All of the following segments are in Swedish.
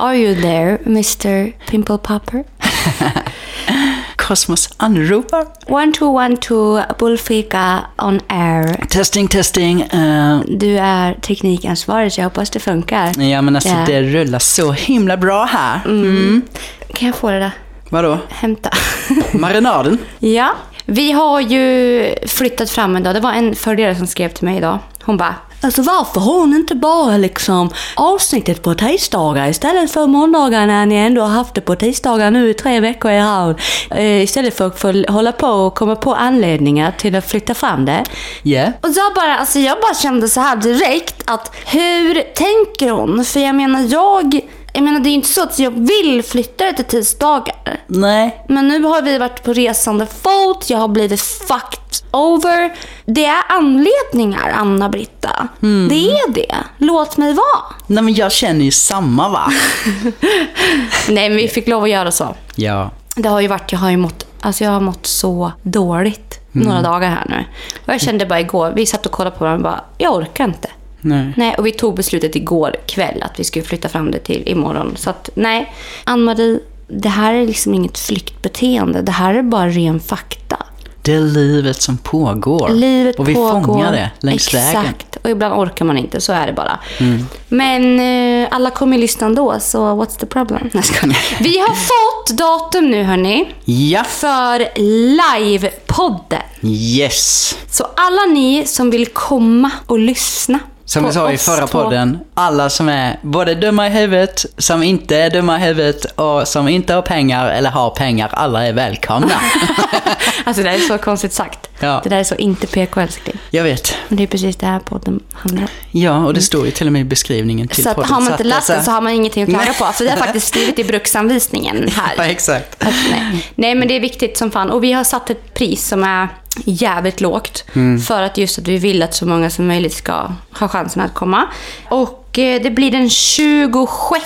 Are you there, Mr Pimple Popper? Kosmos anropar. One, two, one, two, Bullfika on air. Testing, testing. eh, Du är teknikansvarig, så jag hoppas det funkar. ja, men alltså Ja. det rullar så himla bra här. Kan jag få det där? Vadå? Hämta. Marinaden? ja, vi har ju flyttat fram en dag. Det var en följare som skrev till mig idag. Hon bara, Alltså varför har hon inte bara liksom avsnittet på tisdagar istället för måndagar när ni ändå har haft det på tisdagar nu i tre veckor i rad? Eh, istället för att få hålla på och komma på anledningar till att flytta fram det. Ja. Och jag bara, alltså jag bara kände så här direkt att hur tänker hon? För jag menar jag, jag menar det är ju inte så att jag vill flytta det till tisdagar. Nej. Men nu har vi varit på resande fot, jag har blivit fucked over. Det är anledningar, Anna-Britta. Det är det. Låt mig vara. Nej, men jag känner ju samma va? Nej, men vi fick lov att göra så. Ja. Det har ju varit, jag har ju mått, alltså jag har mått så dåligt några dagar här nu. Och jag kände bara igår, vi satt och kollade på varandra och bara, jag orkar inte. Nej. Nej, och vi tog beslutet igår kväll att vi skulle flytta fram det till imorgon. Så att nej, Ann-Marie, det här är liksom inget flyktbeteende. Det här är bara ren fakta. Det är livet som pågår. Livet och vi pågår. fångar det längs Exakt. vägen. Och ibland orkar man inte, så är det bara. Men eh, alla kommer ju lyssna ändå, så what's the problem? Vi har fått datum nu hörni, Ja. för livepodden. Yes. Så alla ni som vill komma och lyssna Som vi sa i förra podden, alla som är både dumma i huvudet, som inte är dumma i huvudet och som inte har pengar eller har pengar, alla är välkomna. Alltså det är så konstigt sagt. Ja. Det där är så inte PK älskling. Jag vet. Men det är precis det här podden handlar om. Ja, och det står ju till och med i beskrivningen till Så podden. har man så inte läst den så har man ingenting att klaga Nej. på. För det är faktiskt skrivit i bruksanvisningen Ja, här. exakt. Att, nej. nej, men det är viktigt som fan. Och vi har satt ett pris som är jävligt lågt. Mm. För att just att vi vill att så många som möjligt ska ha chansen att komma. Och eh, det blir den 26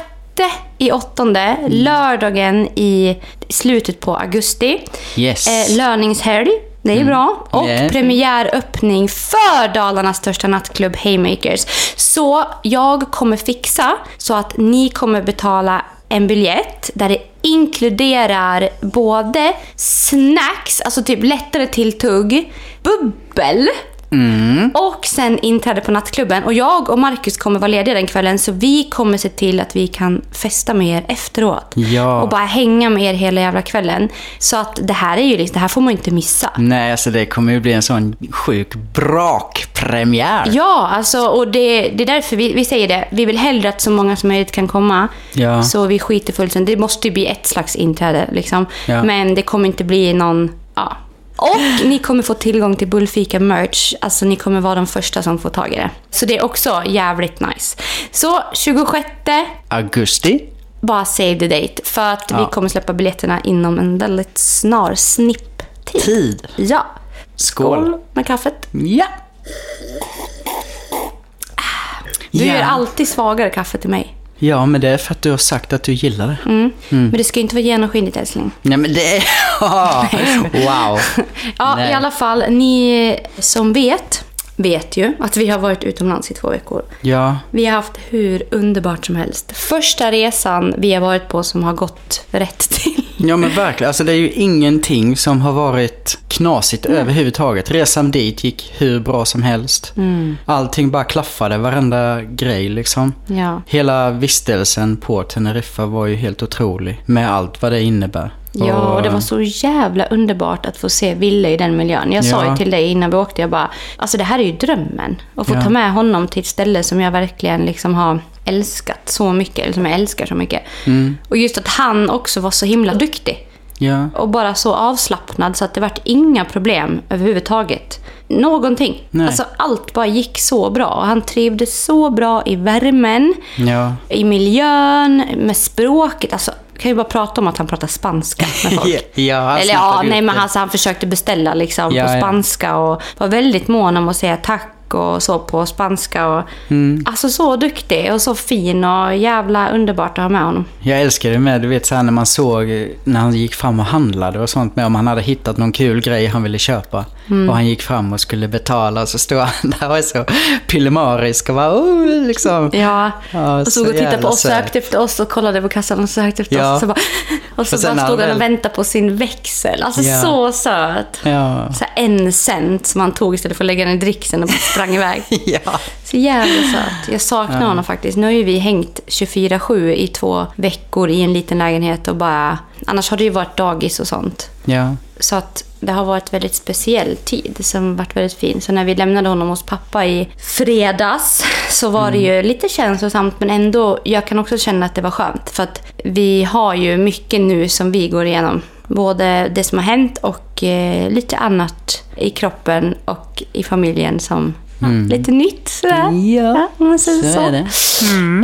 i åttonde, lördagen i slutet på augusti. Yes. Eh, löningshelg, det är bra. Och Yeah. premiäröppning för Dalarnas största nattklubb Haymakers. Så jag kommer fixa så att ni kommer betala en biljett där det inkluderar både snacks, alltså typ lättare tilltugg, bubbel och sen inträde på nattklubben. Och jag och Marcus kommer vara lediga den kvällen så vi kommer se till att vi kan festa med er efteråt. Ja. Och bara hänga med er hela jävla kvällen. Så att det här är ju liksom, det här får man ju inte missa. Nej, alltså det kommer ju bli en sån sjuk brakpremiär. Ja, alltså, och det, det är därför vi, vi säger det. Vi vill hellre att så många som möjligt kan komma. Ja. Så vi skiter fullständigt. Det måste ju bli ett slags inträde. Liksom. Ja. Men det kommer inte bli någon... Ja. Och ni kommer få tillgång till Bullfika merch. Alltså ni kommer vara de första som får tag i det. Så det är också jävligt nice. Så 26, Augusti. bara save the date. För att vi Ja. kommer släppa biljetterna inom en väldigt snar snipptid. Tid. Ja. Skål. med kaffet. Ja. Du Ja. gör alltid svagare kaffe till mig. Ja, men det är för att du har sagt att du gillar det. Mm. Men det ska inte vara genomskinligt älskling. Nej, men det wow. Ja, Nej. i alla fall. Ni som vet, vet ju att vi har varit utomlands i två veckor. Ja. Vi har haft hur underbart som helst. Första resan vi har varit på som har gått rätt till. Ja men verkligen, alltså det är ju ingenting som har varit knasigt överhuvudtaget. Resan dit gick hur bra som helst. Mm. Allting bara klaffade, varenda grej liksom. Ja. Hela vistelsen på Teneriffa var ju helt otrolig. Med allt vad det innebär. Ja, och det var så jävla underbart att få se Ville i den miljön. Jag sa Ja. ju till dig innan vi åkte, jag bara, alltså det här är ju drömmen. Att få Ja. ta med honom till ett ställe som jag verkligen liksom har älskat så mycket, eller som jag älskar så mycket. Mm. Och just att han också var så himla duktig. Ja. Och bara så avslappnad så att det vart inga problem överhuvudtaget. Någonting. Nej. Alltså allt bara gick så bra. Och han trivdes så bra i värmen, Ja. i miljön, med språket. Alltså, kan ju bara prata om att han pratar spanska med folk. ja, han Eller ja, nej men alltså, han försökte beställa liksom Ja, på spanska och var väldigt mån om att säga tack och så på spanska. Och, Mm. Alltså så duktig och så fin och jävla underbart att ha med honom. Jag älskar det med, du vet så här när man såg när han gick fram och handlade och sånt med om han hade hittat någon kul grej han ville köpa. Mm. Och han gick fram och skulle betala så stod han där och var så pillemarisk och bara oh, liksom. Ja, Ja, och så stod och tittade på oss, sökte efter oss och kollade på kassan och sökte efter Ja. oss. Så bara, och så Och bara stod han och väntade på sin växel. Alltså Ja. så söt. Ja. Så en cent som han tog istället för att lägga den i dricksen och bara sprang iväg. ja. Så jävla söt. Jag saknar honom faktiskt. Nu har ju vi hängt 24-7 i två veckor i en liten lägenhet och bara... Annars har det ju varit dagis och sånt. Ja. Så att det har varit väldigt speciell tid som varit väldigt fin. Så när vi lämnade honom hos pappa i fredags så var det ju lite känslosamt men ändå, jag kan också känna att det var skönt. För att vi har ju mycket nu som vi går igenom. Både det som har hänt och eh, lite annat i kroppen och i familjen som ja, lite nytt sådär. Ja, man säger så är det.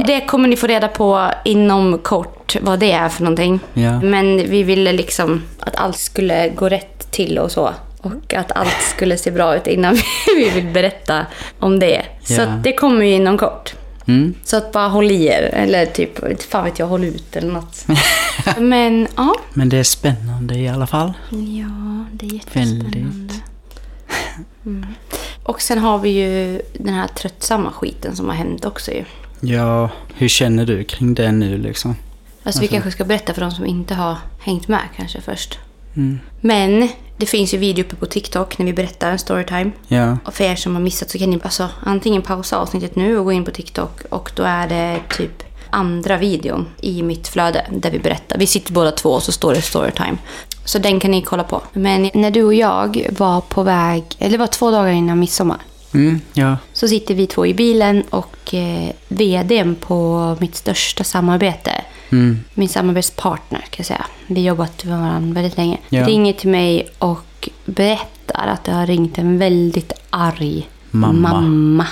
det kommer ni få reda på inom kort vad det är för någonting. Ja. Men vi ville liksom att allt skulle gå rätt till och så. Och att allt skulle se bra ut innan vi vill berätta om det. Så Ja. att det kommer ju inom kort. Mm. Så att bara håll i er. Eller typ, fan vet jag, håll ut eller något. Men ja. Men det är spännande i alla fall. Ja, det är jättespännande. Väldigt. Och sen har vi ju den här tröttsamma skiten som har hänt också ju. Ja, hur känner du kring det nu liksom? Alltså vi kanske ska berätta för de som inte har hängt med kanske först. Mm. Men det finns ju video uppe på TikTok när vi berättar en storytime. Ja. Och för er som har missat så kan ni alltså, antingen pausa avsnittet nu och gå in på TikTok och då är det typ andra videon i mitt flöde där vi berättar. Vi sitter båda två och så står det storytime. Så den kan ni kolla på. Men när du och jag var på väg, eller det var två dagar innan midsommar. Mm, ja. Så sitter vi två i bilen och eh, vdn på mitt största samarbete, Mm. min samarbetspartner kan jag säga, vi har jobbat med varandra väldigt länge, Ja. ringer till mig och berättar att det har ringt en väldigt arg Mamma. mamma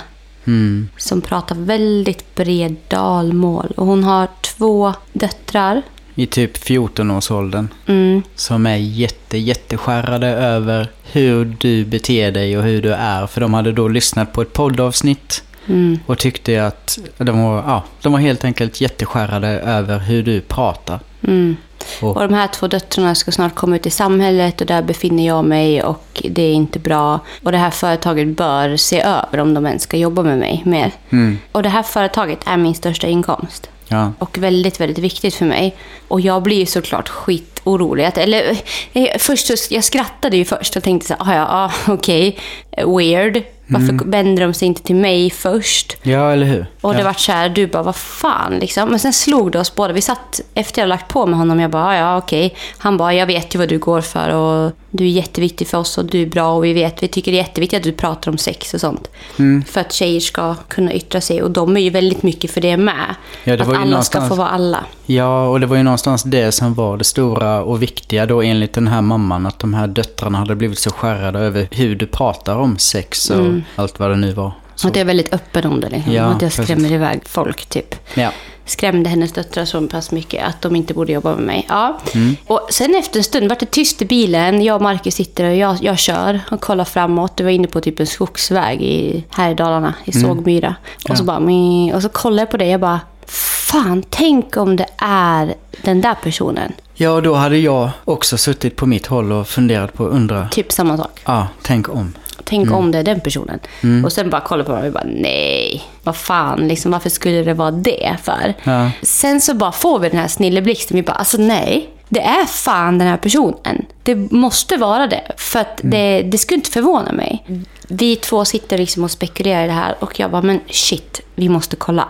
Mm. som pratar väldigt bred dalmål. Och hon har två döttrar. I typ 14-årsåldern. Mm, Som är jätte, jätteskärrade över hur du beter dig och hur du är. För de hade då lyssnat på ett poddavsnitt mm, och tyckte att de var, ja, de var helt enkelt jätteskärrade över hur du pratar. mm. Och, Och de här två döttrarna ska snart komma ut i samhället och där befinner jag mig och det är inte bra. Och det här företaget bör se över om de ens ska jobba med mig mer. mm, Och det här företaget är min största inkomst. ja, Och väldigt, väldigt viktigt för mig. Och jag blir ju såklart skitorolig. Att, eller, eh, först så, jag skrattade ju först och tänkte så här, "Ah, ja, ah, okej, weird. Varför vänder de sig inte till mig först? ja eller hur? Och det ja. var så här, du bara, vad fan liksom. Men sen slog det oss båda. Vi satt, efter jag lagt på med honom, jag bara, ja okej. Han bara, jag vet ju vad du går för och du är jätteviktig för oss och du är bra och vi vet, vi tycker det är jätteviktigt att du pratar om sex och sånt. Mm. För att tjejer ska kunna yttra sig och de är ju väldigt mycket för det med. Ja, det att alla ska någonstans- få vara alla. Ja, och det var ju någonstans det som var det stora och viktiga då enligt den här mamman. Att de här döttrarna hade blivit så skärrade över hur du pratar om sex och allt vad det nu var. Så, Att jag är väldigt öppen om det. Liksom. Ja, att jag skrämmer precis. iväg folk typ. ja. skrämde hennes döttrar så pass mycket att de inte borde jobba med mig. Ja. Mm. Och sen efter en stund vart det tyst i bilen. Jag och Marcus sitter och jag, jag kör och kollar framåt. Du var inne på typ en skogsväg i, här i Dalarna, i Sågmyra. Och, så Mm. Bara, och så kollar jag på det jag bara, fan tänk om det är den där personen. ja, och då hade jag också suttit på mitt håll och funderat på, undra, Typ samma sak. ja, tänk om. Tänk Mm. om det är den personen. Och sen bara kollar på mig och bara, nej, vad fan, liksom, varför skulle det vara det för? Ja. Sen så bara får vi den här snilleblixten. Vi bara, alltså nej. Det är fan den här personen. Det måste vara det. För att det, det skulle inte förvåna mig. Vi två sitter liksom och spekulerar i det här och jag bara, men shit, vi måste kolla.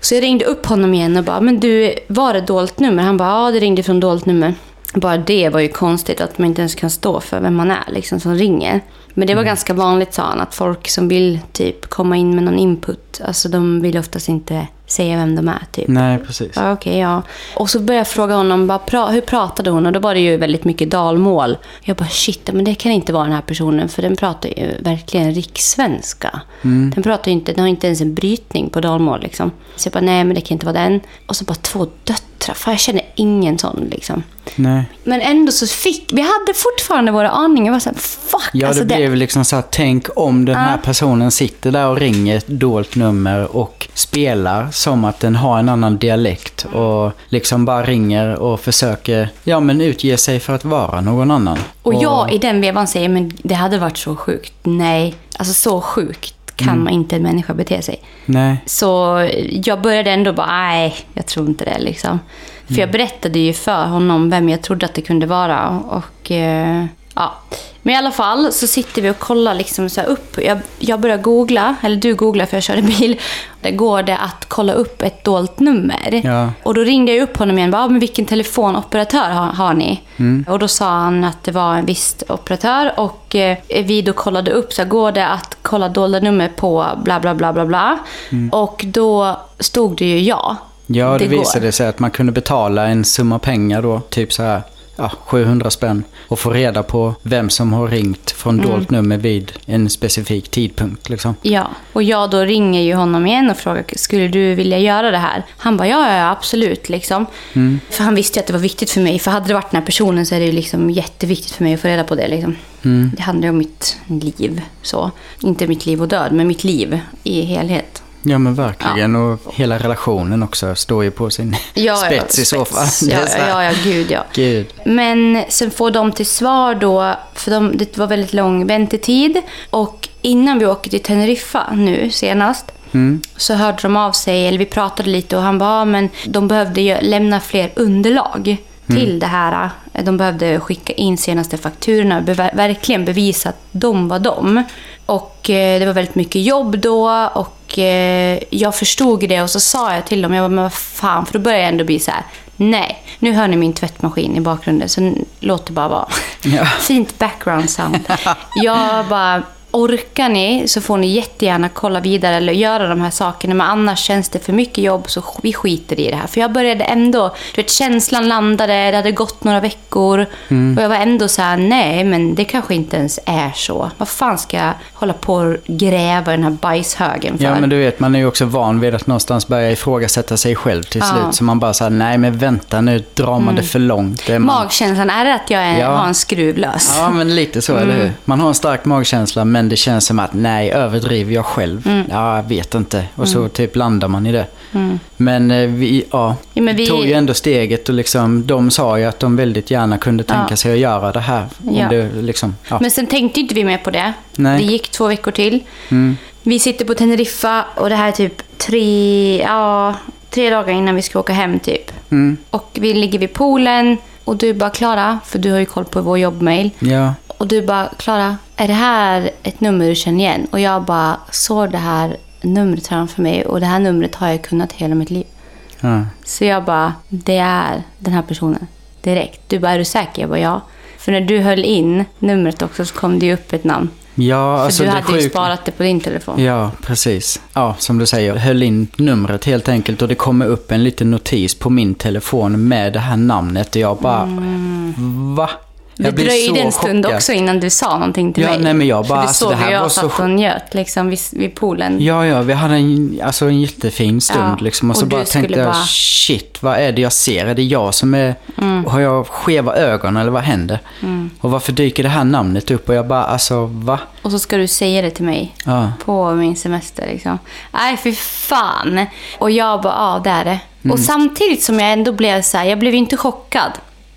Så jag ringde upp honom igen och bara, men du, var det dolt nummer? Han bara, ja det ringde från dolt nummer. Bara det var ju konstigt att man inte ens kan stå för vem man är liksom som ringer. Men det var ganska vanligt sa han, att folk som vill typ komma in med någon input, alltså de vill oftast inte säga vem de är typ. Nej, precis. Ja, Okej, ja. Och så började jag fråga honom, bara, pra, hur pratade hon? Och då var det ju väldigt mycket dalmål. Jag bara, shit, men det kan inte vara den här personen, för den pratar ju verkligen rikssvenska. Den pratar ju inte, den har inte ens en brytning på dalmål liksom. Så jag bara, nej men det kan inte vara den. Och så bara två döttrar, fan jag känner ingen sån liksom. Nej. Men ändå så fick, vi hade fortfarande våra aningar. Jag var såhär, fuck Ja, alltså det blev liksom så här, tänk om den här personen sitter där och ringer ett dolt nummer och spelar som att den har en annan dialekt och liksom bara ringer och försöker, ja men utge sig för att vara någon annan. Och jag i den vevan säger, men det hade varit så sjukt. Nej, alltså så sjukt kan man inte en människa bete sig. Nej. Så jag började ändå bara, nej, jag tror inte det liksom. För jag berättade ju för honom vem jag trodde att det kunde vara. Och eh, ja. Men i alla fall så sitter vi och kollar liksom så upp. Jag, jag börjar googla, eller du googlar för jag körde bil. Där går det att kolla upp ett dolt nummer. Ja. Och då ringde jag upp honom igen. Bara, "Ah, men vilken telefonoperatör har, har ni? Och då sa han att det var en viss operatör. Och eh, vi då kollade upp, så här, går det att kolla dolda nummer på bla bla bla bla bla. Och då stod det ju ja. Ja, det, går. visade sig att man kunde betala en summa pengar då, typ så här, ja, 700 spänn. Och få reda på vem som har ringt från Mm. dolt nummer vid en specifik tidpunkt liksom. Ja, och jag då ringer ju honom igen och frågar skulle du vilja göra det här? Han bara ja, ja absolut. Liksom. För han visste ju att det var viktigt för mig. För hade det varit den här personen så är det ju liksom jätteviktigt för mig att få reda på det. Liksom. Det handlar ju om mitt liv. Så. Inte mitt liv och död, men mitt liv i helhet. Ja men verkligen. Och hela relationen också står ju på sin spets i så fall. Ja, ja, ja, gud ja. Gud. Men sen får de till svar då, för de, det var väldigt lång väntetid. Och innan vi åker till Teneriffa nu senast, så hörde de av sig, eller vi pratade lite och han bara, "Ja, men de behövde lämna fler underlag till det här. De behövde skicka in senaste fakturorna och verkligen bevisa att de var de. Och eh, det var väldigt mycket jobb då och eh, jag förstod det och så sa jag till dem, jag bara, men vad fan, för då började jag ändå bli så här. Nej, nu hör ni min tvättmaskin i bakgrunden så låt det bara vara. Ja. Fint background sound. Jag bara, orkar ni så får ni jättegärna kolla vidare eller göra de här sakerna. Men annars känns det för mycket jobb så vi skiter i det här. För jag började ändå, du vet känslan landade, det hade gått några veckor. Och jag var ändå så här, nej men det kanske inte ens är så. Vad fan ska jag hålla på och gräva den här bajshögen för? Ja men du vet, man är ju också van vid att någonstans börja ifrågasätta sig själv till Ja. Mm. slut. Så man bara säger nej men vänta nu drar man det för långt. Det man... Magkänslan, är det att jag är, Ja. har en skruv lös? Ja, men lite så, Mm. eller hur? Man har en stark magkänsla, men det känns som att nej, överdriver jag själv? Mm. Ja, jag vet inte. Och så typ landar man i det. Men eh, vi, ja, Ja, men vi- tog ju ändå steget och liksom, de sa ju att de väldigt gärna kunde tänka Ja. sig att göra det här. Ja. det, liksom, ja. Men sen tänkte inte vi mer på det. Nej. Det gick två veckor till. Vi sitter på Teneriffa och det här är typ tre, ja, tre dagar innan vi ska åka hem typ. Och vi ligger vid poolen och du bara Klara, för du har ju koll på vår jobbmail. ja. Och du bara Klara, är det här ett nummer du känner igen? Och jag bara såg det här numret framför mig och det här numret har jag kunnat hela mitt liv. ja. Så jag bara, det är den här personen. Direkt. Du bara, är du säker? Jag bara, ja. För när du höll in numret också så kom det ju upp ett namn. Ja, För alltså du hade ju sjuka- sparat det på din telefon. Ja, precis. Ja, som du säger. Höll in numret helt enkelt och det kommer upp en liten notis på min telefon med det här namnet och jag bara... Va? Mm. Det dröjde en stund chockad. också innan du sa någonting till Ja, mig. nej, men jag bara, För alltså, det här jag var så satt och njöt liksom vid, vid poolen. Ja, ja, vi hade en, alltså en jättefin stund Ja, liksom. Och så och bara tänkte jag, bara- Mm. shit, vad är det jag ser? Är det jag som är... Har jag skeva ögon eller vad händer? Och varför dyker det här namnet upp? Och jag bara, alltså va? Och så ska du säga det till mig. Ja. På min semester liksom. Nej, fy fan. Och jag bara, ja det är det. Mm. Och samtidigt som jag ändå blev så här, jag blev inte chockad.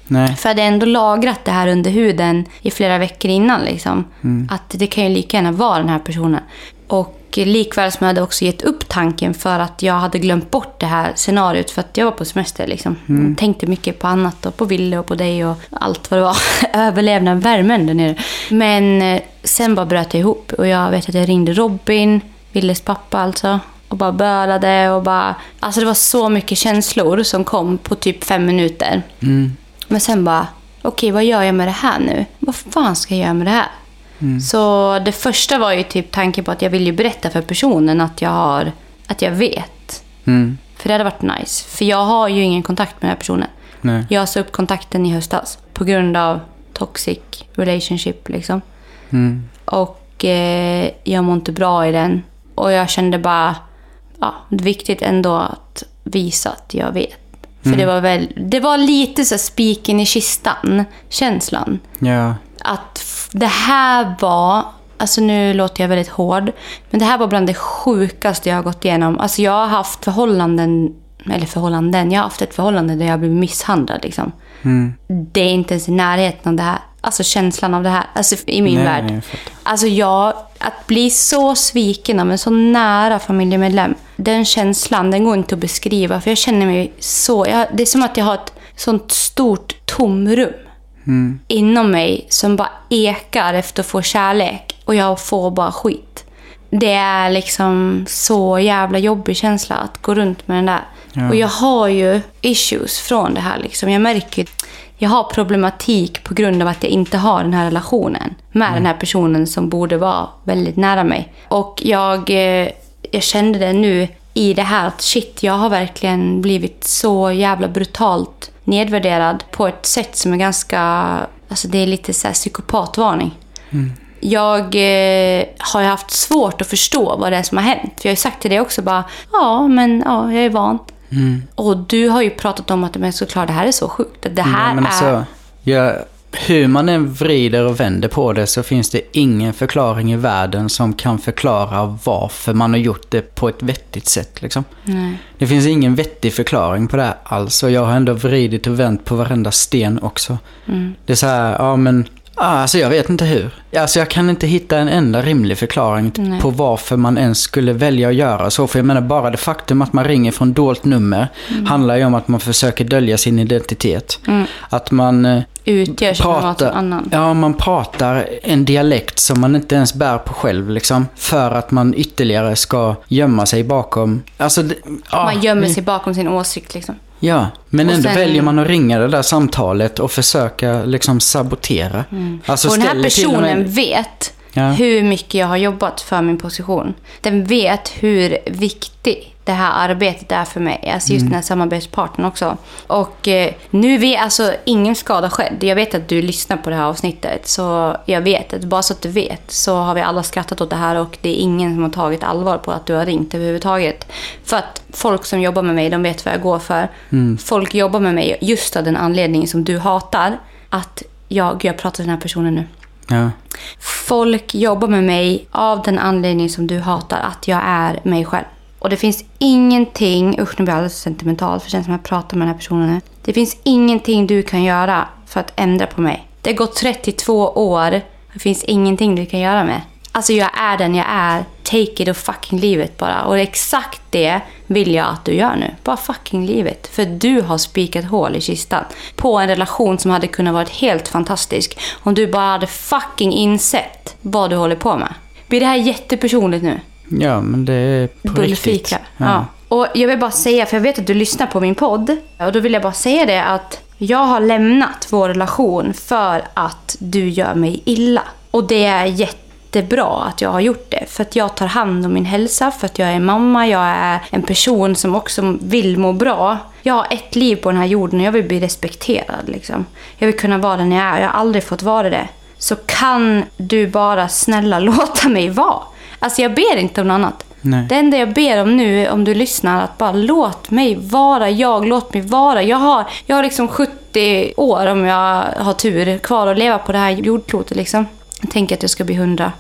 Nej. För jag hade ändå lagrat det här under huden i flera veckor innan. Liksom. Mm. Att det kan ju lika gärna vara den här personen. Och likväl som jag hade också gett upp tanken för att jag hade glömt bort det här scenariot för att jag var på semester. Liksom. Mm. Tänkte mycket på annat och på Ville och på dig och allt vad det var. Överlevnad, värmen där nere. Men eh, sen bara bröt jag ihop och jag vet att jag ringde Robin, Willes pappa alltså. Och bara bölade och bara... Alltså det var så mycket känslor som kom på typ fem minuter. Men sen bara, okej vad gör jag med det här nu? Vad fan ska jag göra med det här? Så det första var ju typ tanken på att jag vill ju berätta för personen att jag har, att jag vet Mm. För det hade varit nice. För jag har ju ingen kontakt med den här personen. Nej. Jag sa upp kontakten i höstas på grund av toxic relationship liksom. Mm. Och eh, jag mår inte bra i den. Och jag kände bara, ja, det är viktigt ändå att visa att jag vet. För det var väl, det var lite så spiken i kistan, känslan. Ja. Att det här var, alltså nu låter jag väldigt hård, men det här var bland det sjukaste jag har gått igenom. Alltså jag har haft förhållanden, eller förhållanden, jag har haft ett förhållande där jag blivit misshandlad liksom. Mm. Det är inte ens i närheten av det här. Alltså känslan av det här, alltså i min Nej, värld. jag fattar. Alltså jag, att bli så sviken av en så nära familjemedlem. Den känslan, den går inte att beskriva. För jag känner mig så, jag, det är som att jag har ett sånt stort tomrum Mm. inom mig som bara ekar efter att få kärlek. Och jag får bara skit. Det är liksom så jävla jobbig känsla att gå runt med den där. Ja. Och jag har ju issues från det här. Liksom. Jag märker jag har problematik på grund av att jag inte har den här relationen med den här personen som borde vara väldigt nära mig. Och jag, eh, jag kände det nu i det här att shit, jag har verkligen blivit så jävla brutalt nedvärderad på ett sätt som är ganska... Alltså det är lite så här psykopatvarning. Jag eh, har ju haft svårt att förstå vad det är som har hänt. För jag har ju sagt till dig också bara, ja men ja, jag är van. Mm. Och du har ju pratat om att men såklart det här är så sjukt. Det här Ja, men är... alltså, ja, hur man än vrider och vänder på det så finns det ingen förklaring i världen som kan förklara varför man har gjort det på ett vettigt sätt. Liksom. Nej. Det finns ingen vettig förklaring på det här alls. Och jag har ändå vridit och vänt på varenda sten också. Mm. Det är så här, ja men, alltså jag vet inte hur. Alltså jag kan inte hitta en enda rimlig förklaring Nej. på varför man ens skulle välja att göra så. För jag menar bara det faktum att man ringer från dolt nummer handlar ju om att man försöker dölja sin identitet. Att man eh, Utgör sig pratar, annan. ja, man pratar en dialekt som man inte ens bär på själv liksom. För att man ytterligare ska gömma sig bakom, alltså det, ja, Man gömmer sig bakom sin åsikt liksom. Ja, men Och ändå sen- väljer man att ringa det där samtalet och försöka liksom sabotera. Alltså och den här personen med- vet Ja. hur mycket jag har jobbat för min position. Den vet hur viktig det här arbetet är för mig. Alltså just den här samarbetspartnern också. Och eh, nu vet alltså ingen skada skedd. Jag vet att du lyssnar på det här avsnittet. Så jag vet att bara så att du vet så har vi alla skrattat åt det här och det är ingen som har tagit allvar på att du har ringt överhuvudtaget. För att folk som jobbar med mig, de vet vad jag går för. Folk jobbar med mig just av den anledningen som du hatar. Att jag, jag pratar till den här personen nu. Ja. Folk jobbar med mig av den anledning som du hatar, att jag är mig själv. Och det finns ingenting, usch nu blir jag alldeles sentimental för det känns som att jag pratar med den här personen nu. Det finns ingenting du kan göra för att ändra på mig. Det har gått 32 år, det finns ingenting du kan göra med. Alltså jag är den jag är, take it och fucking livet bara. Och exakt det vill jag att du gör nu. Bara fucking livet. För du har spikat hål i kistan. På en relation som hade kunnat vara helt fantastisk. Om du bara hade fucking insett vad du håller på med. Blir det här jättepersonligt nu? Ja, men det är på Bullfika. riktigt. Ja. Och jag vill bara säga, för jag vet att du lyssnar på min podd. Och då vill jag bara säga det att jag har lämnat vår relation för att du gör mig illa. Och det är jättebra att jag har gjort det. För att jag tar hand om min hälsa, för att jag är mamma, jag är en person som också vill må bra. Jag har ett liv på den här jorden och jag vill bli respekterad. Liksom. Jag vill kunna vara den jag är. Jag har aldrig fått vara det. Så kan du bara snälla låta mig vara. Alltså jag ber inte om något annat. Nej. Det enda jag ber om nu, om du lyssnar, att bara låt mig vara jag, låt mig vara. Jag har, jag har liksom 70 år, om jag har tur, kvar att leva på det här jordklotet. Liksom. Jag tänker att jag ska bli 100.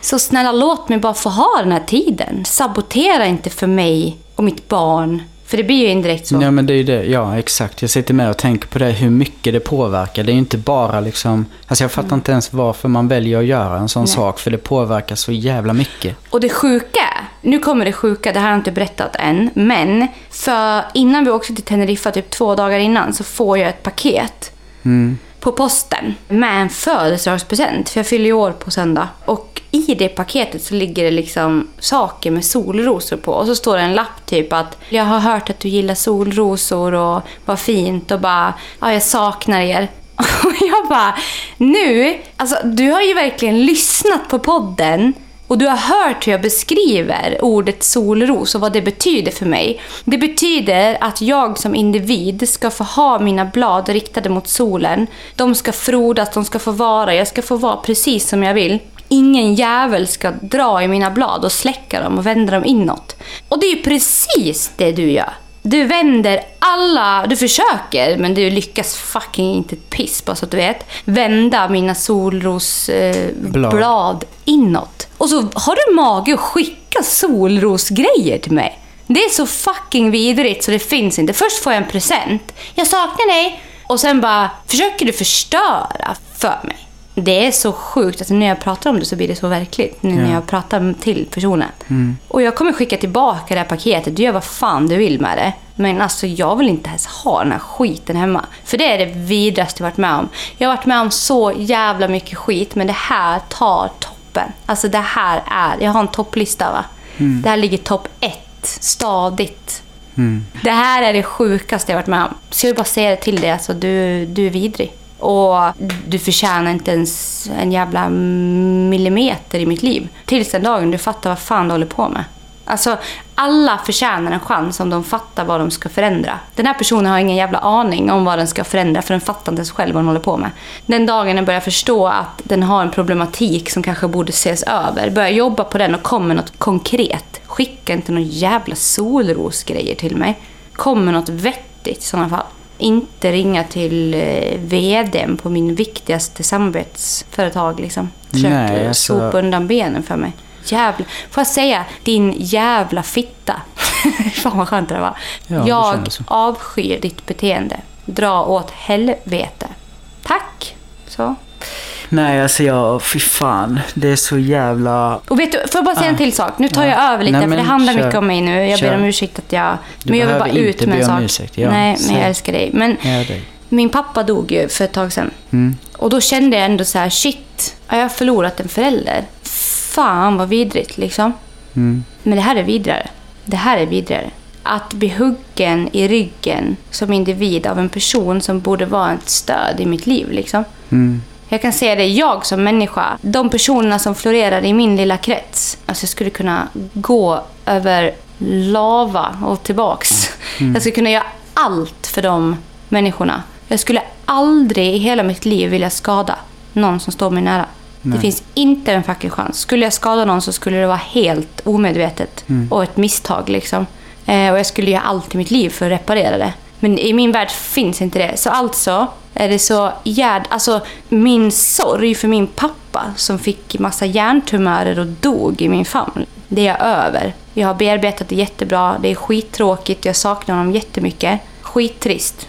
Så snälla, låt mig bara få ha den här tiden. Sabotera inte för mig och mitt barn. För det blir ju indirekt så. Ja, men det är ju det. Ja, exakt. Jag sitter med och tänker på det, hur mycket det påverkar. Det är ju inte bara liksom... Alltså jag fattar inte ens varför man väljer att göra en sån Nej. sak, för det påverkar så jävla mycket. Och det sjuka, nu kommer det sjuka, det här har jag inte berättat än. Men för innan vi åkte till Teneriffa, typ två dagar innan, så får jag ett paket Mm. på posten med en födelsedagspresent. För jag fyller ju år på söndag. Och i det paketet så ligger det liksom saker med solrosor på. Och så står det en lapp typ att jag har hört att du gillar solrosor och vad fint och bara ja, jag saknar er. Och jag bara, nu, alltså du har ju verkligen lyssnat på podden Och du har hört hur jag beskriver ordet solros och vad det betyder för mig. Det betyder att jag som individ ska få ha mina blad riktade mot solen. De ska frodas, de ska få vara, jag ska få vara precis som jag vill. Ingen jävel ska dra i mina blad och släcka dem och vända dem inåt. Och det är ju precis det du gör. Du vänder alla, du försöker men du lyckas fucking inte ett piss bara så att du vet. Vända mina solrosblad eh, inåt. Och så har du mage att skicka solrosgrejer till mig. Det är så fucking vidrigt så det finns inte. Först får jag en present. Jag saknar dig. Och sen bara försöker du förstöra för mig. Det är så sjukt. Alltså när jag pratar om det så blir det så verkligt. Nu när jag pratar till personen. Mm. Och jag kommer skicka tillbaka det här paketet. Du gör vad fan du vill med det. Men alltså jag vill inte ens ha den här skiten hemma. För det är det vidraste jag varit med om. Jag har varit med om så jävla mycket skit. Men det här tar toppen. Alltså det här är... Jag har en topplista va. Det här ligger topp ett. Stadigt. Det här är det sjukaste jag varit med om. Så jag vill bara säga det till dig. Alltså du, du är vidrig. Och du förtjänar inte ens en jävla millimeter i mitt liv. Tills den dagen du fattar vad fan du håller på med. Alltså, alla förtjänar en chans om de fattar vad de ska förändra. Den här personen har ingen jävla aning om vad den ska förändra för den fattar inte ens själv vad den håller på med. Den dagen den börjar förstå att den har en problematik som kanske borde ses över, börjar jobba på den och kommer något konkret. Skicka inte några jävla solrosgrejer till mig. Kom med något vettigt i sådana fall. Inte ringa till eh, VDn på min viktigaste samarbetsföretag liksom. Försök Nej, alltså- sopa undan benen för mig. Jävla... Får jag säga din jävla fitta? Fan vad skönt det var. Ja, det jag så. avskyr ditt beteende. Dra åt helvete. Tack. Så. Nej, alltså jag, fy fan. Det är så jävla... Och vet du, får jag bara säga en Ah. till sak? Nu tar Ja. jag över lite, Nej, för det handlar kör. mycket om mig nu. Jag Kör. ber om ursäkt att jag... Du men jag vill bara ut med en sak. ursäkt, ja. Nej, men jag älskar dig. Men dig. min pappa dog ju för ett tag sedan. Mm. Och då kände jag ändå så här, shit, har jag förlorat en förälder? Fan vad vidrigt liksom. Mm. Men det här är vidrigare. Det här är vidrigare. Att bli huggen i ryggen som individ av en person som borde vara ett stöd i mitt liv. Liksom. Mm. Jag kan säga det, jag som människa, de personerna som florerar i min lilla krets. Alltså jag skulle kunna gå över lava och tillbaks. Jag skulle kunna göra allt för de människorna. Jag skulle aldrig i hela mitt liv vilja skada någon som står mig nära. Det finns inte en fucking chans. Skulle jag skada någon så skulle det vara helt omedvetet och ett misstag. Liksom. Eh, och jag skulle göra allt i mitt liv för att reparera det. Men i min värld finns inte det. Så alltså är det så hjärd... Alltså min sorg för min pappa som fick massa hjärntumörer och dog i min famn. Det är över. Jag har bearbetat det jättebra. Det är skittråkigt. Jag saknar honom jättemycket. Skittrist.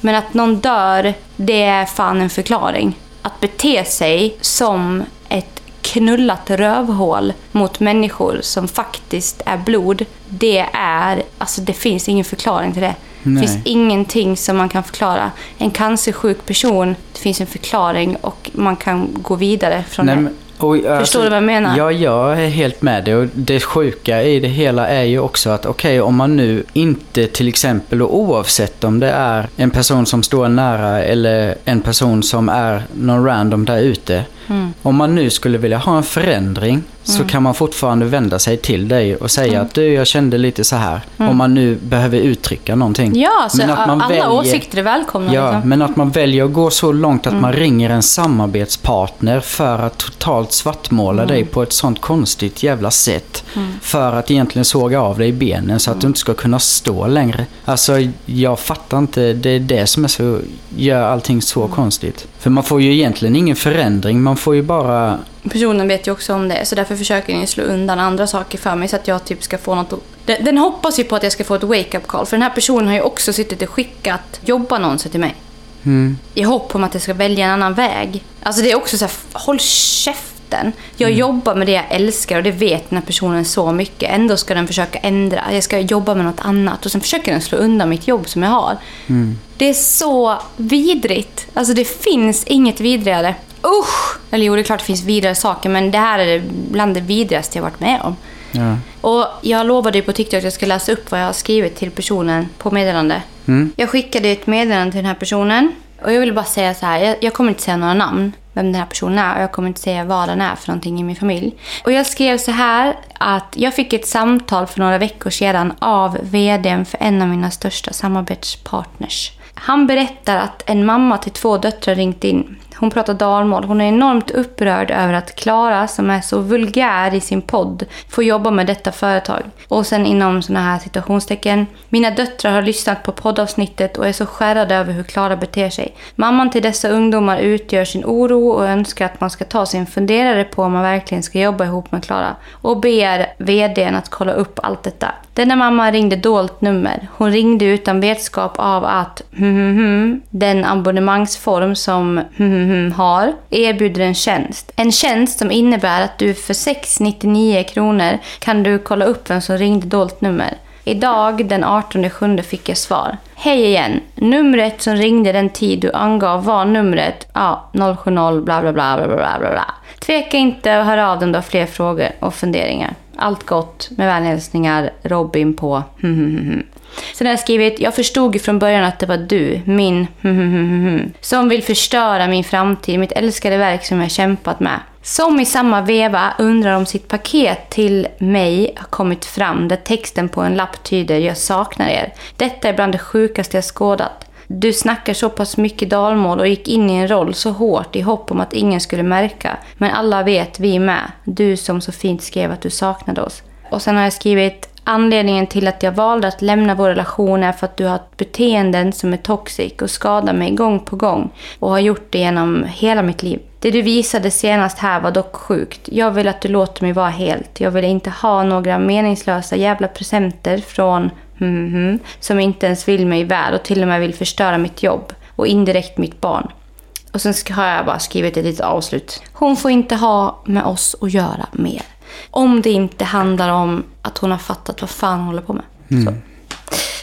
Men att någon dör, det är fan en förklaring. Att bete sig som ett knullat rövhål mot människor som faktiskt är blod, det är... Alltså det finns ingen förklaring till det. Det finns ingenting som man kan förklara. En cancersjuk person, det finns en förklaring och man kan gå vidare från Nej, det. och, alltså, du vad jag menar? Ja, jag är helt med dig. Och det sjuka i det hela är ju också att okej, om man nu inte till exempel, och oavsett om det är en person som står nära eller en person som är någon random där ute. Mm. Om man nu skulle vilja ha en förändring så kan man fortfarande vända sig till dig och säga Mm. att du, jag kände lite så här. Om man nu behöver uttrycka någonting. Ja, så alla väljer- åsikter är välkomna. Ja, liksom. men att man väljer att gå så långt att Mm. man ringer en samarbetspartner för att totalt svartmåla Mm. dig på ett sånt konstigt jävla sätt. För att egentligen såga av dig benen så att du Mm. inte ska kunna stå längre. Alltså, jag fattar inte. Det är det som är så, gör allting så Mm. konstigt. För man får ju egentligen ingen förändring. Man får ju bara... Personen vet ju också om det, så därför försöker den slå undan andra saker för mig så att jag typ ska få något... Den, den hoppas ju på att jag ska få ett wake-up call, för den här personen har ju också suttit och skickat jobbannonser till mig. Mm, I hopp om att jag ska välja en annan väg. Alltså det är också så här, håll käften. Jag jobbar med det jag älskar och det vet den här personen så mycket. Ändå ska den försöka ändra. Jag ska jobba med något annat och sen försöker den slå undan mitt jobb som jag har. Det är så vidrigt. Alltså det finns inget vidrigare. Usch! Eller jo, det är klart det finns vidrigare saker men det här är bland det vidrigaste jag varit med om. ja. Och jag lovade ju på TikTok att jag skulle läsa upp vad jag har skrivit till personen på meddelande. Mm. Jag skickade ett meddelande till den här personen. Och jag vill bara säga så här, jag, jag kommer inte säga några namn. Vem den här personen är och jag kommer inte säga vad den är för någonting i min familj. Och jag skrev så här att jag fick ett samtal för några veckor sedan av vdn för en av mina största samarbetspartners. Han berättar att en mamma till två döttrar ringt in hon pratar dalmål. Hon är enormt upprörd över att Klara, som är så vulgär i sin podd, får jobba med detta företag. Och sen inom sådana här situationstecken. Mina döttrar har lyssnat på poddavsnittet och är så skärrade över hur Klara beter sig. Mamman till dessa ungdomar utgör sin oro och önskar att man ska ta sin funderare på om man verkligen ska jobba ihop med Klara. Och ber vdn att kolla upp allt detta. Denna mamma ringde dolt nummer. Hon ringde utan vetskap av att hmm, hmm, hmm, den abonnemangsform som har erbjuder en tjänst. En tjänst som innebär att du för 699 kronor kan du kolla upp vem som ringde dolt nummer. Idag den 18 7 fick jag svar. Hej igen. Numret som ringde den tid du angav var numret ja, 070 bla bla bla bla bla bla. Tveka inte att höra av dig om du har fler frågor och funderingar. Allt gott. Med vänhälsningar Robin på hmm, hmm, hmm, Sen har jag skrivit, jag förstod ju från början att det var du, min som vill förstöra min framtid, mitt älskade verk som jag kämpat med. Som i samma veva undrar om sitt paket till mig har kommit fram där texten på en lapp tyder “Jag saknar er”. Detta är bland det sjukaste jag skådat. Du snackar så pass mycket dalmål och gick in i en roll så hårt i hopp om att ingen skulle märka. Men alla vet, vi med. Du som så fint skrev att du saknade oss. Och sen har jag skrivit Anledningen till att jag valde att lämna vår relation är för att du har beteenden som är toxic och skadar mig gång på gång och har gjort det genom hela mitt liv. Det du visade senast här var dock sjukt. Jag vill att du låter mig vara helt. Jag vill inte ha några meningslösa jävla presenter från mm, mm, som inte ens vill mig väl och till och med vill förstöra mitt jobb och indirekt mitt barn. Och sen har jag bara skrivit ett litet avslut. Hon får inte ha med oss att göra mer. Om det inte handlar om att hon har fattat vad fan hon håller på med. Mm.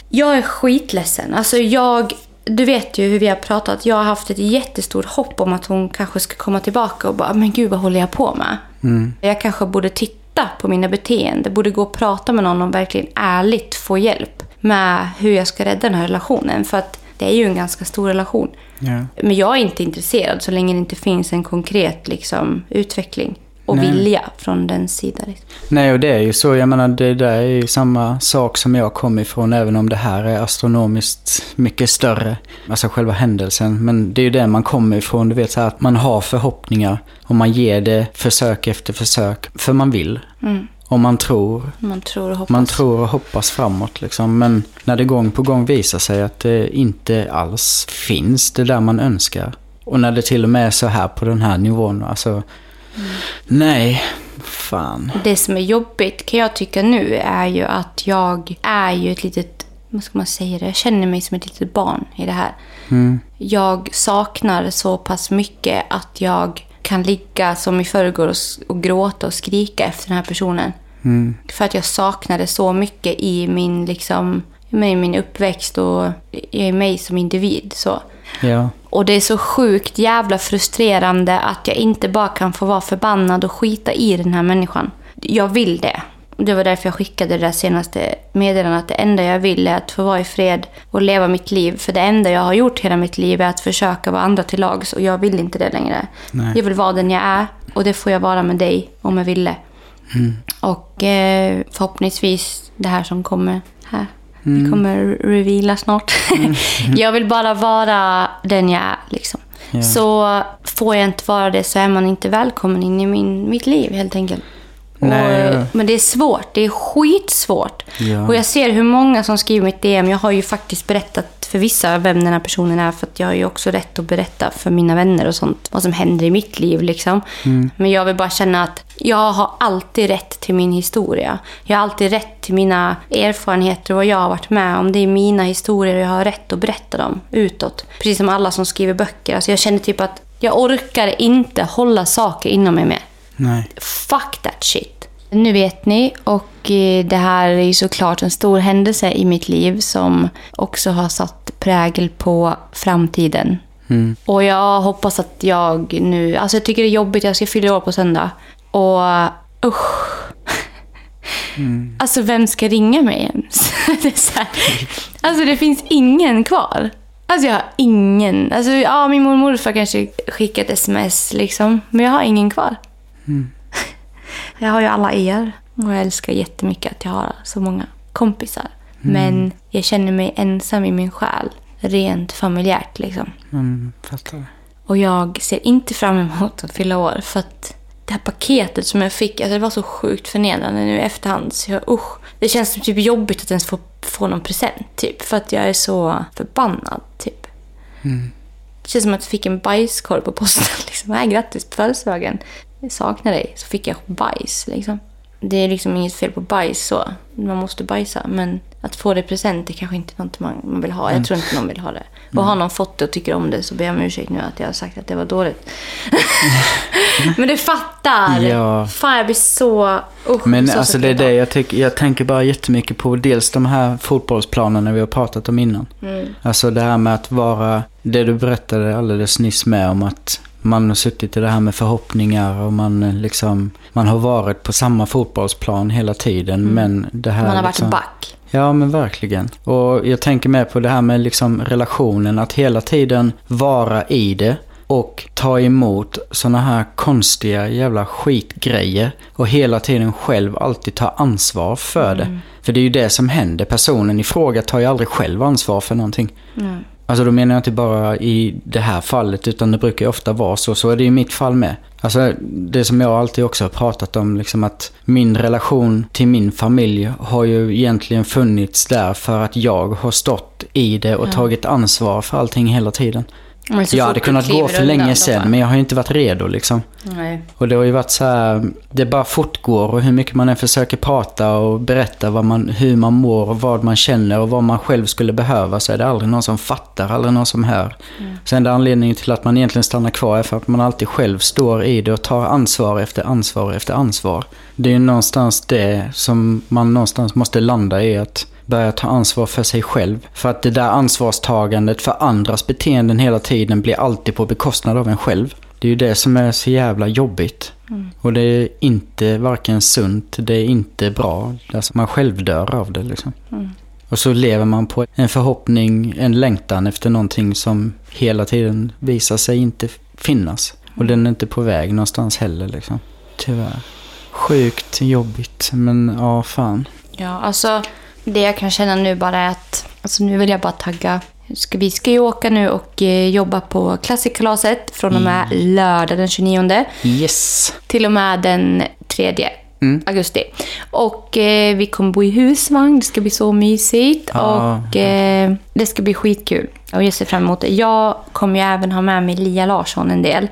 Jag är skitledsen. Alltså jag, du vet ju hur vi har pratat. Jag har haft ett jättestort hopp om att hon kanske ska komma tillbaka och bara, men gud vad håller jag på med? Mm. Jag kanske borde titta på mina beteenden. Borde gå och prata med någon och verkligen ärligt få hjälp med hur jag ska rädda den här relationen. För att det är ju en ganska stor relation. Yeah. Men jag är inte intresserad så länge det inte finns en konkret liksom, utveckling och Nej. vilja från den sidan. Liksom. Nej, och det är ju så. Jag menar, det där är ju samma sak som jag kom ifrån, även om det här är astronomiskt mycket större. Alltså själva händelsen. Men det är ju det man kommer ifrån. Du vet så här att man har förhoppningar och man ger det försök efter försök. För man vill. Mm. Och man tror. Man tror och hoppas. Man tror och hoppas framåt liksom. Men när det gång på gång visar sig att det inte alls finns det där man önskar. Och när det till och med är så här på den här nivån. Alltså, Mm. Nej, fan. Det som är jobbigt kan jag tycka nu är ju att jag är ju ett litet, vad ska man säga det, jag känner mig som ett litet barn i det här. Mm. Jag saknar så pass mycket att jag kan ligga som i förrgår och, och gråta och skrika efter den här personen. Mm. För att jag saknar det så mycket i min, liksom, i min uppväxt och i mig som individ. Så. Ja. Och det är så sjukt jävla frustrerande att jag inte bara kan få vara förbannad och skita i den här människan. Jag vill det. Det var därför jag skickade det där senaste meddelandet. Det enda jag vill är att få vara i fred och leva mitt liv. För det enda jag har gjort hela mitt liv är att försöka vara andra till lags. Och jag vill inte det längre. Nej. Jag vill vara den jag är. Och det får jag vara med dig om jag ville. Mm. Och eh, förhoppningsvis det här som kommer här Mm. Vi kommer reveala snart. Mm. jag vill bara vara den jag är. Liksom. Yeah. Så får jag inte vara det så är man inte välkommen in i min, mitt liv helt enkelt. Och, men det är svårt. Det är skitsvårt. Ja. Och jag ser hur många som skriver mitt DM. Jag har ju faktiskt berättat för vissa vem den här personen är. För att jag har ju också rätt att berätta för mina vänner och sånt. Vad som händer i mitt liv liksom. Mm. Men jag vill bara känna att jag har alltid rätt till min historia. Jag har alltid rätt till mina erfarenheter och vad jag har varit med om. Det är mina historier och jag har rätt att berätta dem utåt. Precis som alla som skriver böcker. Alltså jag känner typ att jag orkar inte hålla saker inom mig mer. Nej. Fuck that shit. Nu vet ni och eh, det här är ju såklart en stor händelse i mitt liv som också har satt prägel på framtiden. Mm. Och jag hoppas att jag nu... Alltså jag tycker det är jobbigt, jag ska fylla år på söndag. Och usch. Mm. Alltså vem ska ringa mig ens? det här. Alltså det finns ingen kvar. Alltså jag har ingen. Alltså ja, min mormor och morfar kanske skickar ett sms liksom. Men jag har ingen kvar. Jag har ju alla er. Och jag älskar jättemycket att jag har så många kompisar. Men jag känner mig ensam i min själ. Rent familjärt liksom. Mm, fattar. Och jag ser inte fram emot att fylla år. För att det här paketet som jag fick, alltså det var så sjukt förnedrande nu i efterhand. Så jag, usch, det känns som typ jobbigt att ens få, få någon present. Typ, för att jag är så förbannad. Typ. Det känns som att jag fick en bajskorv på posten. Liksom. Nej, grattis på födelsedagen. Jag saknar dig. Så fick jag bajs. Liksom. Det är liksom inget fel på bajs så. Man måste bajsa. Men att få det i present är kanske inte något man, man vill ha. Jag tror inte någon vill ha det. Och har någon fått det och tycker om det så ber jag om ursäkt nu att jag har sagt att det var dåligt. men du fattar! Ja. Fan, jag blir så... Usch, Men så alltså det är det jag, tycker, jag tänker bara jättemycket på. Dels de här fotbollsplanerna vi har pratat om innan. Mm. Alltså det här med att vara, det du berättade alldeles nyss med om att man har suttit i det här med förhoppningar och man eh, liksom, man har varit på samma fotbollsplan hela tiden. Men det här Mm. Man har varit liksom, back. Ja, men verkligen. Och jag tänker mer på det här med liksom relationen, att hela tiden vara i det och ta emot såna här konstiga jävla skitgrejer och hela tiden själv alltid ta ansvar för det. För det är ju det som händer. Personen i fråga tar ju aldrig själv ansvar för någonting. Alltså då menar jag inte bara i det här fallet utan det brukar ju ofta vara så. Så är det i mitt fall med. Alltså det som jag alltid också har pratat om liksom att min relation till min familj har ju egentligen funnits där för att jag har stått i det och tagit ansvar för allting hela tiden. Jag hade kunnat gå för länge sedan men jag har inte varit redo liksom. Nej. Och det har ju varit så här, det bara fortgår och hur mycket man än försöker prata och berätta vad man, hur man mår och vad man känner och vad man själv skulle behöva så är det aldrig någon som fattar, aldrig någon som hör. Så enda anledningen till att man egentligen stannar kvar är för att man alltid själv står i det och tar ansvar efter ansvar efter ansvar. Det är ju någonstans det som man någonstans måste landa i att börja ta ansvar för sig själv. För att det där ansvarstagandet för andras beteenden hela tiden blir alltid på bekostnad av en själv. Det är ju det som är så jävla jobbigt. Och det är inte varken sunt, det är inte bra. Alltså man själv dör av det liksom. Och så lever man på en förhoppning, en längtan efter någonting som hela tiden visar sig inte finnas. Och den är inte på väg någonstans heller liksom. Tyvärr. Sjukt jobbigt, men ja fan. Ja, alltså det jag kan känna nu bara är att alltså, nu vill jag bara tagga. Vi ska ju åka nu och eh, jobba på Klassikkalaset från och med lördag den 29 Yes! till och med den 3 augusti. Och eh, vi kommer bo i husvagn, det ska bli så mysigt Ah, och eh, det ska bli skitkul. Och jag ser fram emot det. Jag kommer ju även ha med mig Lia Larsson en del.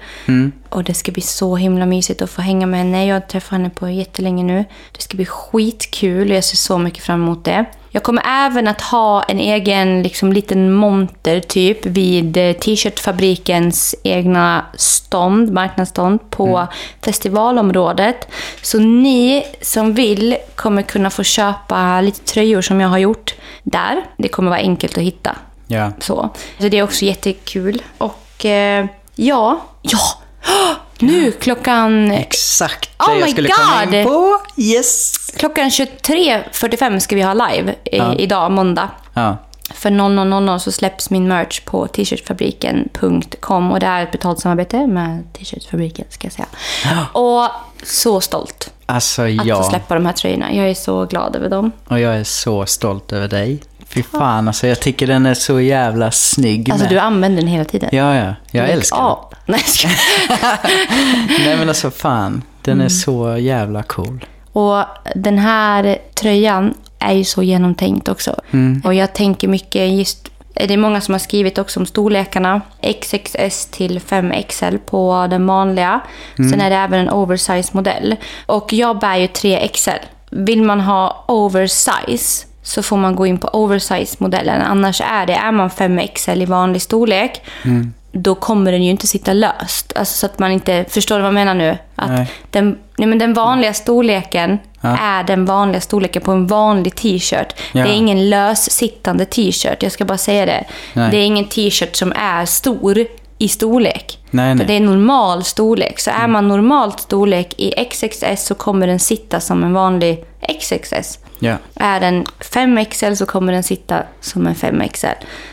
Och det ska bli så himla mysigt att få hänga med henne. Jag har träffat henne på jättelänge nu. Det ska bli skitkul och jag ser så mycket fram emot det. Jag kommer även att ha en egen liksom, liten monter typ vid eh, t-shirtfabrikens egna stånd, marknadsstånd på festivalområdet. Så ni som vill kommer kunna få köpa lite tröjor som jag har gjort där. Det kommer vara enkelt att hitta. Ja. Så, så det är också jättekul. Och eh, ja, ja! Nu klockan, Exakt Oh det jag my skulle komma God! in på. Yes! klockan 23.45 ska vi ha live i, Ja. idag, måndag. Ja. För 00.00 så släpps min merch på t-shirtfabriken.com och det är ett betalt samarbete med t-shirtfabriken ska jag säga. Och så stolt Alltså att få ja. släppa de här tröjorna. Jag är så glad över dem. Och jag är så stolt över dig. Fy fan alltså, jag tycker den är så jävla snygg Alltså med. du använder den hela tiden. Ja, ja. Jag älskar den. Ja. Nej, skojar. Nej men alltså fan, den Mm. är så jävla cool. Och den här tröjan är ju så genomtänkt också. Och jag tänker mycket just det är många som har skrivit också om storlekarna. XXS till 5XL på den vanliga. Sen är det även en oversize modell. Och jag bär ju 3XL. Vill man ha oversize så får man gå in på oversize-modellen. Annars är det, är man 5XL i vanlig storlek, då kommer den ju inte sitta löst. Alltså så att man inte, förstår du vad jag menar nu? Att Nej. den, nej men den vanliga storleken Ja. är den vanliga storleken på en vanlig t-shirt. Ja. Det är ingen lössittande t-shirt, jag ska bara säga det. Nej. Det är ingen t-shirt som är stor i storlek. Nej, nej. det är normal storlek. Så är man normalt storlek i XXS så kommer den sitta som en vanlig XXS. Ja. Är den 5XL så kommer den sitta som en 5XL.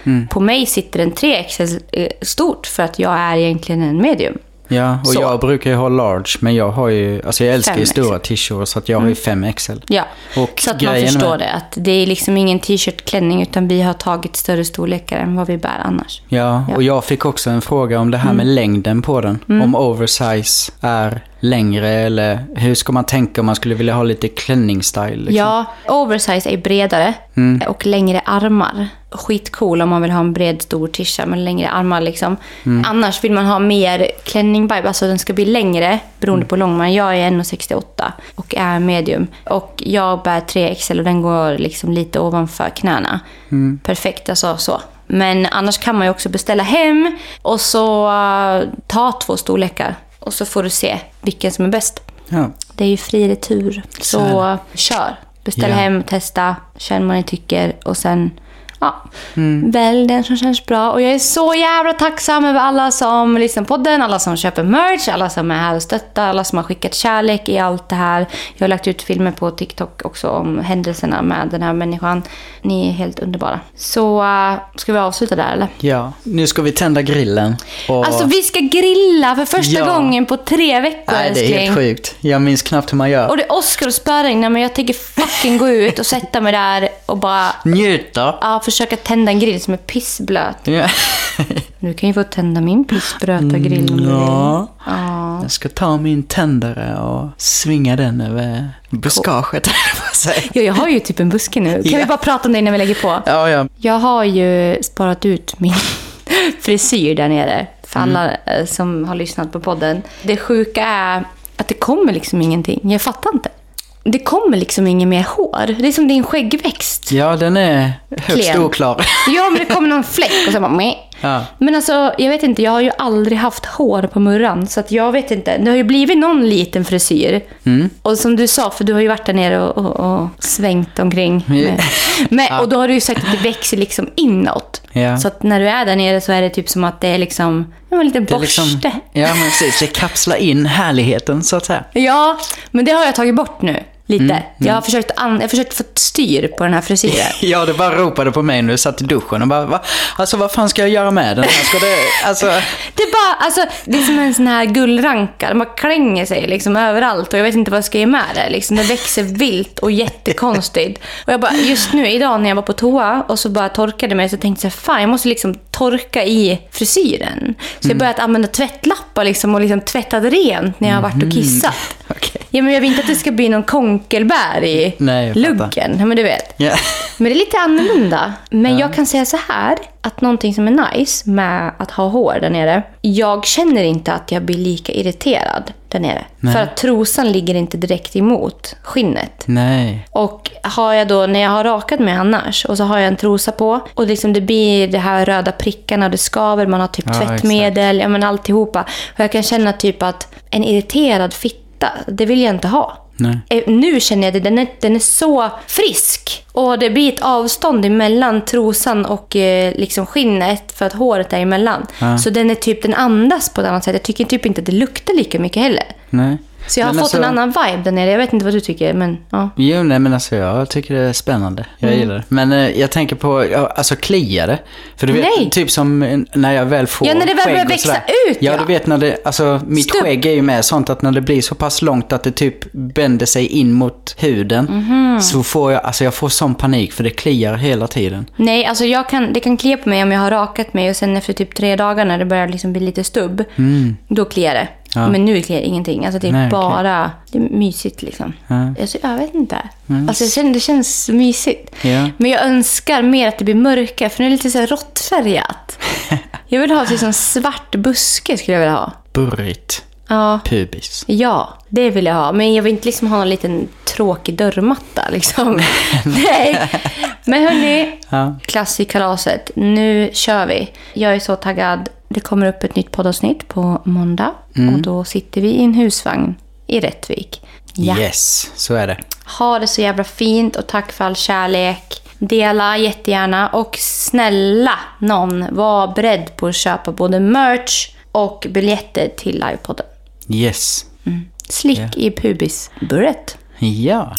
Mm. På mig sitter den 3XL eh, stort för att jag är egentligen en medium. Ja, och Så. jag brukar ju ha large, men jag har ju, alltså jag älskar ju 5XL. stora t-shirts så att jag har ju 5XL. Ja, Och så att man förstår med- det. Att det är liksom ingen t-shirt klänning utan vi har tagit större storlekar än vad vi bär annars. Ja, Ja. Mm. och jag fick också en fråga om det här med längden på den. Om oversize är längre eller hur ska man tänka om man skulle vilja ha lite klänningsstyle? Liksom? Ja, oversize är bredare Mm. och längre armar. Skitcool om man vill ha en bred stor tisha med längre armar liksom. Mm. Annars vill man ha mer klänning-vibe, alltså den ska bli längre Mm. beroende på långman. Jag är 1,68 och är medium. Och jag bär 3XL och den går liksom lite ovanför knäna. Mm. Perfekt, alltså så. Men annars kan man ju också beställa hem och så uh, ta två storlekar. Och så får du se vilken som är bäst. Ja. Det är ju fri retur. Så Så kör. Beställ Ja. hem, testa, känn vad ni tycker och sen ja, Mm. välj den som känns bra. Och jag är så jävla tacksam över alla som lyssnar på den, alla som köper merch, alla som är här och stöttar, alla som har skickat kärlek i allt det här. Jag har lagt ut filmer på TikTok också om händelserna med den här människan. Ni är helt underbara. Så uh, ska vi avsluta där eller? ja, nu ska vi tända grillen. Och... Alltså vi ska grilla för första Ja. gången på tre veckor Nej, det är helt sjukt. Jag minns knappt hur man gör. Och det är Oscar och spöregn, men jag tänker fucking gå ut och sätta mig där och bara Njuta. ja, försöka tända en grill som är pissblöt. Ja. Du kan ju få tända min pissblöta grill om du vill. ja. Ja. Jag ska ta min tändare och svinga den över buskaget. ja, jag har ju typ en buske nu. Kan Ja. vi bara prata om det innan vi lägger på? ja, ja. Jag har ju sparat ut min frisyr där nere. För alla eh, som har lyssnat på podden. Det sjuka är att det kommer liksom ingenting. Jag fattar inte. Det kommer liksom inget mer hår. Det är som din skäggväxt. Ja, den är högst Klen. oklar. Ja, men det kommer någon fläck och så bara meh. Ja. Men alltså, jag vet inte, jag har ju aldrig haft hår på murran. Så att jag vet inte. Det har ju blivit någon liten frisyr. Mm. Och som du sa, för du har ju varit där nere och, och, och svängt omkring. Med, med, Och då har du ju sagt att det växer liksom inåt. Ja. Så att när du är där nere så är det typ som att det är liksom ja, en liten är borste. liksom, ja, men precis. Det kapslar in härligheten, så att säga. Ja, men det har jag tagit bort nu. Lite. Mm, Jag har försökt, an- jag har försökt få styr på den här frisyren. Ja, du bara ropade på mig när du satt i duschen och bara, Va? alltså vad fan ska jag göra med den här? Ska det, alltså, Det är bara, alltså, det är som en sån här gullranka. De bara klänger sig liksom överallt och jag vet inte vad jag ska göra med det. Liksom, det växer vilt och jättekonstigt. Och jag bara, just nu idag när jag var på toa och så bara torkade mig så tänkte jag, fan jag måste liksom torka i frisyren. Så jag börjat använda tvättlappar liksom och liksom tvättat rent när jag har varit och kissat. okej. Ja, men jag vill inte att det ska bli någon konkelbär i Nej, luggen. Ja, men du vet. Ja. Men det är lite annorlunda. Men jag kan säga så här, att någonting som är nice med att ha hår där nere. Jag känner inte att jag blir lika irriterad där nere. Nej. För att trosan ligger inte direkt emot skinnet. Nej. Och har jag då, när jag har rakat mig annars och så har jag en trosa på och liksom det blir de här röda prickarna, det skaver, man har typ Ja, tvättmedel, ja men alltihopa. Och jag kan känna typ att en irriterad fitta, det vill jag inte ha. Nej. Eh, Nu känner jag det, den är, den är så frisk. Och det blir ett avstånd emellan trosan och eh, liksom skinnet för att håret är emellan. Ja. Så den är typ, den andas på ett annat sätt. Jag tycker typ inte att det luktar lika mycket heller. Nej. Så jag har Men fått alltså- en annan vibe där nere. Jag vet inte vad du tycker, men ja. Jo, nej men alltså jag tycker det är spännande. Jag Mm. gillar det. Men eh, jag tänker på, ja, alltså kliar det? För du vet, Nej. typ som eh, när jag väl får Ja, när det väl börjar växa ut, Ja, ja. du vet när det, alltså mitt Stubb. skägg är ju med sånt att när det blir så pass långt att det typ bänder sig in mot huden. Mhm. Så får jag, alltså jag får sån panik för det kliar hela tiden. Nej, alltså jag kan, det kan klia på mig om jag har rakat mig och sen efter typ tre dagar när det börjar liksom bli lite stubb, då kliar det. Ja. Men nu kliar ingenting. Alltså det är Nej, bara, det är mysigt liksom. Ja. Alltså, jag vet inte. Alltså jag känner, det känns mysigt. Ja. Men jag önskar mer att det blir mörkare, för nu är det lite så råttfärgat. jag vill ha typ som svart buske skulle jag vilja ha. Burrigt. Ja. Pubis. Ja, det vill jag ha. Men jag vill inte liksom ha en liten tråkig dörrmatta liksom. Nej. Men hörni, Ja. klass i kalaset. Nu kör vi. Jag är så taggad. Det kommer upp ett nytt poddavsnitt på måndag. Och då sitter vi i en husvagn i Rättvik. Ja. Yes, så är det. Ha det så jävla fint och tack för all kärlek. Dela jättegärna och snälla någon, var beredd på att köpa både merch och biljetter till livepodden. Yes. Slick i pubisburret. Ja.